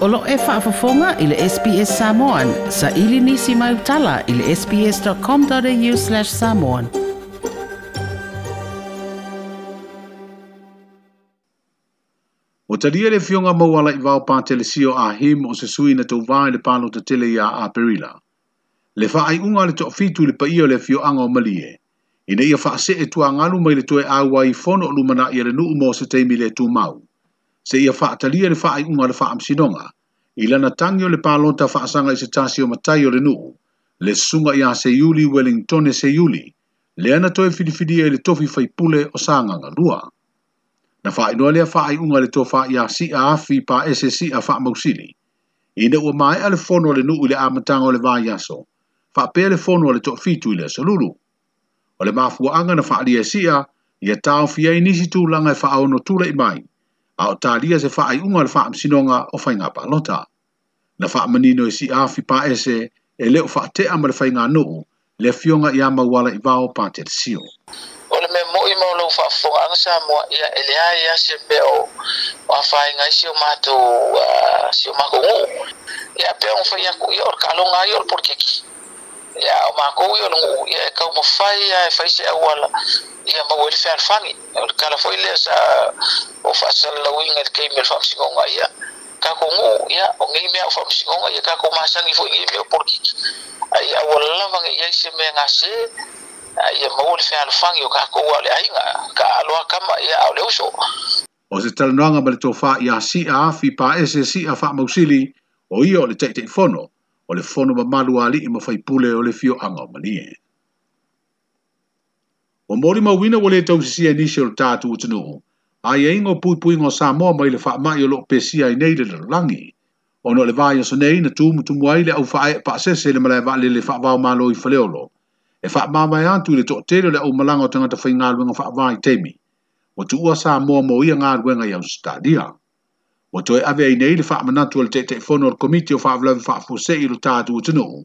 Olo e whaafafonga i le SPS Samoan. Sa ili nisi mai utala i le sps.com.au slash samoan. O taria le fionga mawala i vau pā tele sio a him o se sui na tau vāi le pālo ta tele ia a perila. Le whaai unga le tok fitu le paio le fio anga o malie. Ine ia whaase e tua ngalu mai le toe awa i fono o lumana i re nuu mo se teimi le tū mau. Se ia whaatalia le whaai unga le whaam sinonga. i lana tagi o le palota faasaga i se tasi o matai o le nuu le susuga iā seiuli iuli wellington e seiuli e lea le toe filifilia i le tofi faipule o sagaga lua na faainoa lea faaiʻuga le tofaiasiʻa afi paese siʻa faamausili ina ua maeʻa le fono o le nuu i le amataga o le vaiaso faapea le fono o le toʻafitu i le asolulu o le mafuaaga na faaalia e siʻa ia taofi ai nisi tulaga e faaono tulaʻi mai a o talia se faaiʻuga le faamasinoga o faigā palota na faamanino e si'afi paese e lē o fa'ate'a ma le faiganu'u le afioga iā mauala i vao pa patetasio o le mea mo'i ma o lou fa'afoga'aga sa moa'ia e leā ia asi pea o si o afaigai si o sio makogu'u ia pea oga fai aku ia o le ka'aloga ai o le polokeki ia o makou ia o le gu'u ia e kaumafai ia e se auala ia mau ai le fealefagi o le kala fo'i lea sa o fa'asalalauiga i le keimi o le fa'amasigoga ia kongo ya o mea fa msi kongo ya ka ko ifo ngi mea por ki ai a wala va ngi se me ai ma wol fang yo ka ko wale ai nga ka alwa kama ya o ya, uso o oh, se tal noanga bale tofa ya si a fi pa ese si a fa mausili o oh, io iya, le tei tei fono o oh, le fono ma malu ali i ma fai pule o le fio anga o manie. O mori mawina wale tau sisi e nishe o tatu utunu ai e ingo pui pui ngō Samoa mai le wha mai o loko pesia i nei le langi. O no le vai o sanei na tū mutu muai le au wha ae pa sese le malai wale le wha vau malo i whaleolo. E wha mā mai antu le tok tere le au malanga o tangata whai ngā luenga wha vai temi. O tu ua Samoa mo ia ngā luenga i au stadia. O to e ave i nei le wha manatu o te te fono o le komiti o wha vlau wha fuse i lo tātu o tunu.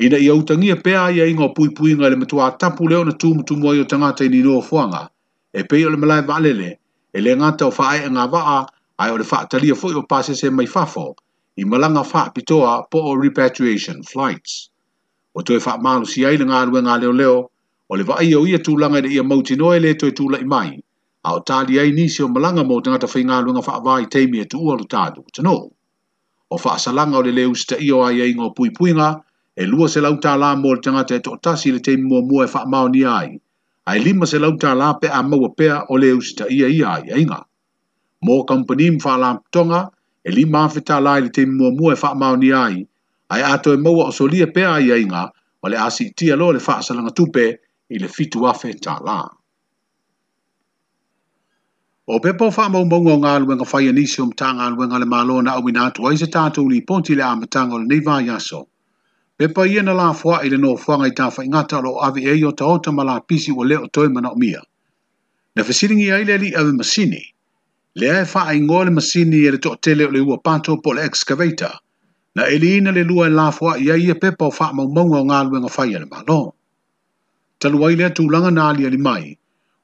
Ina i au tangia ai ia e ingo pui pui ngai le matua tapu leo na tū mutu muai o tangata i ni noa fuanga. E pei o le malai wale le, e le ngata o whae ngā waa e ai o le wha talia fwoi o pāse se mai fafo i malanga wha pitoa po o repatriation flights. O toi wha malu si aile ngā rua ngā leo leo, o le wha o ia tūlanga i ia mauti noe le toi tūla i mai, a o tāli ai nisi o malanga mō tangata whai ngā rua ngā wha vai teimi e tu ualu tādu, tano. O wha salanga o le leu sita i o ai e ingo pui puinga, e lua se lau tā lā mō le tangata e tō tasi le teimi mua mua e wha maoni ai, ai ai lima se lau tala pe a maua pea o le usita ia ia ai ainga. Mō kampani mwha la mtonga, e lima afe tala ili te mua mua e wha mao ni ai, ai ato e maua o solia pea ai ainga, o le asi tia lo le wha salanga tupe i le fitu afe tala. O pepo wha mau maunga o ngā luenga whaia nisi o mtanga luenga le malo au awina atu aise tātou li ponti le mtanga o le neiva yaso. Pe pa ia na la fwa ile no fwa ngai e ta fa ingata lo avi e yo ta ota ma la pisi o leo toi mana o mia. Na fesiringi a ile li awe masini, le e fa a ingo le masini ele to tele o le ua pato po le excavator, na ele ina le lua e la fwa ia ia e pepa o fa ma umonga o ngalwe nga fai ale malo. Talua ile atu ulanga na ali ali mai,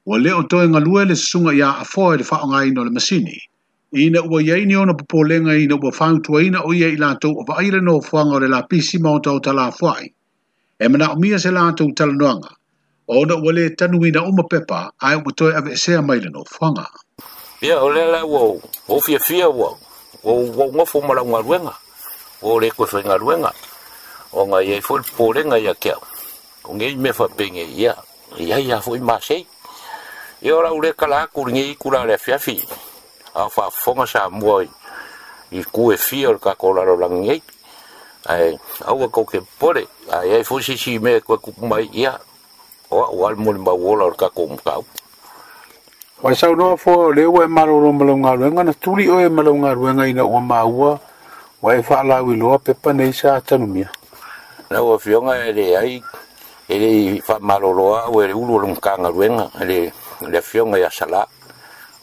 o leo toi ngalue le sunga ia a fwa ele fa o ngai no le masini, ina ua iai ni ona popolega ina ua fautuaina o ia o latou avaai le nofoaga o le lapisi ma e o tau talafoai e manaʻomia se latou talanoaga ona ua lē tanuina uma pepa ae ua toe aveesea mai le nofoaga e ia o lea lai ua oufiafia ua uaugofo ma laugaluega ua o lē koe faigaluega o gaiai foi popolega ia keau o gei mea faapeige ia iai a foʻi masei ia o laulē kalaakuligei kulalea fiafi a fa fonga sa mo i ku e fia ka ko la langi ai au e ko ke pore ai ai fusi si me e ko ku mai ia o wal mo ma wola ka ko ka Wai sau noa fo le ua e maroro malonga ruenga na tuli o e malonga ruenga ina ua maua wa e whaalawi loa pepa nei sa tanumia. Na ua fionga e le ai e le wha maroroa o e le ulu o lungkanga ruenga e le fionga ia salaa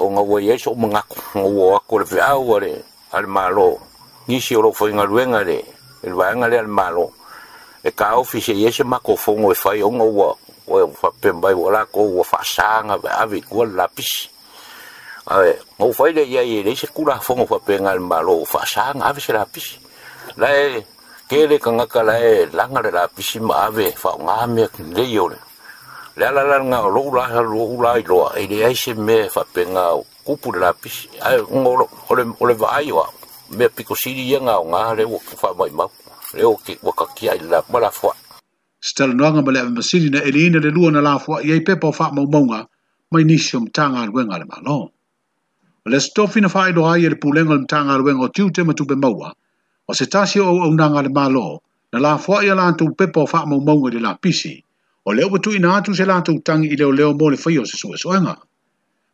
o nga wai ai so mga o ako le fia o le al malo ni si o foi nga ruenga le el va nga le al malo e ka office ye se mako fongo e fai o nga wa o fa pembai o la ko o fa sanga ve avi ko lapis ai o fai le ye ye le se kula fongo fa penga al malo fa sanga avi se lapis la e kele kanga kala e langa le lapis ma ave fa nga me le yo le la la la nga lo la ha lo la i lo e le ai se me fa e pe nga kupu la pi ai ngo ole ole va ai wa me piko si ri nga nga le wo fa mai ma le o ki wa ka ki ai la ma la fo stel no nga bele me si ri na ele ina le lu na la fo ye pe po fa mo mo nga mai ni shom tanga al wenga le ma no le sto fi na fa i do ai e le pu le nga tanga al wenga tu te ma tu be maua o se tasi o o nga le ma lo na la fo ia la tu pe po fa mo mo nga le la pi si o leo patu ina atu se lato utangi i leo leo mo le fai o se sua soenga.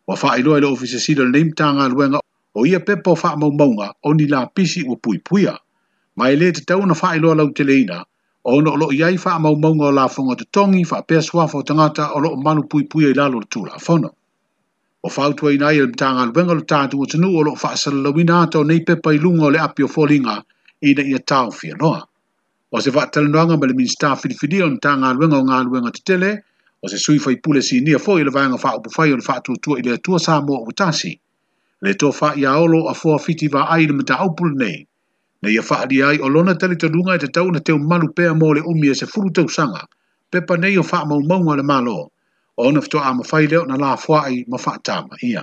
Wa faa ilo ilo ofi se sida le neimta ngā luenga o ia pepo faa mau o ni la pisi ua pui puia. Ma e le te tau na faa ilo ala uteleina o ono olo iai faa mau o la fonga te tongi faa pia suafa o tangata o loo manu pui puia i lalo le tū la fono. O faa utua ina ia le mta ngā luenga lo tātu o tenu o loo faa salalawina ato nei pepa ilunga o le api o folinga ina ia tau fia noa. o se faatalonoaga ma le minista filifili ona tagaluega o galuega tetele o se sui faipule sinia foʻi i le vaega faaupu fai o le faatuatua i le atua sa mo ua tasi le tofaaʻiaolo afoa fiti vaai i le mataupu lenei na ia faaalia ai o lona talitaluga e tatau na teumalu pea mo le umi e sefulu tausaga pepa nei o faamaumauga le malo o ona fetoaʻa mafai lea ona lafoaʻi ma faatama ia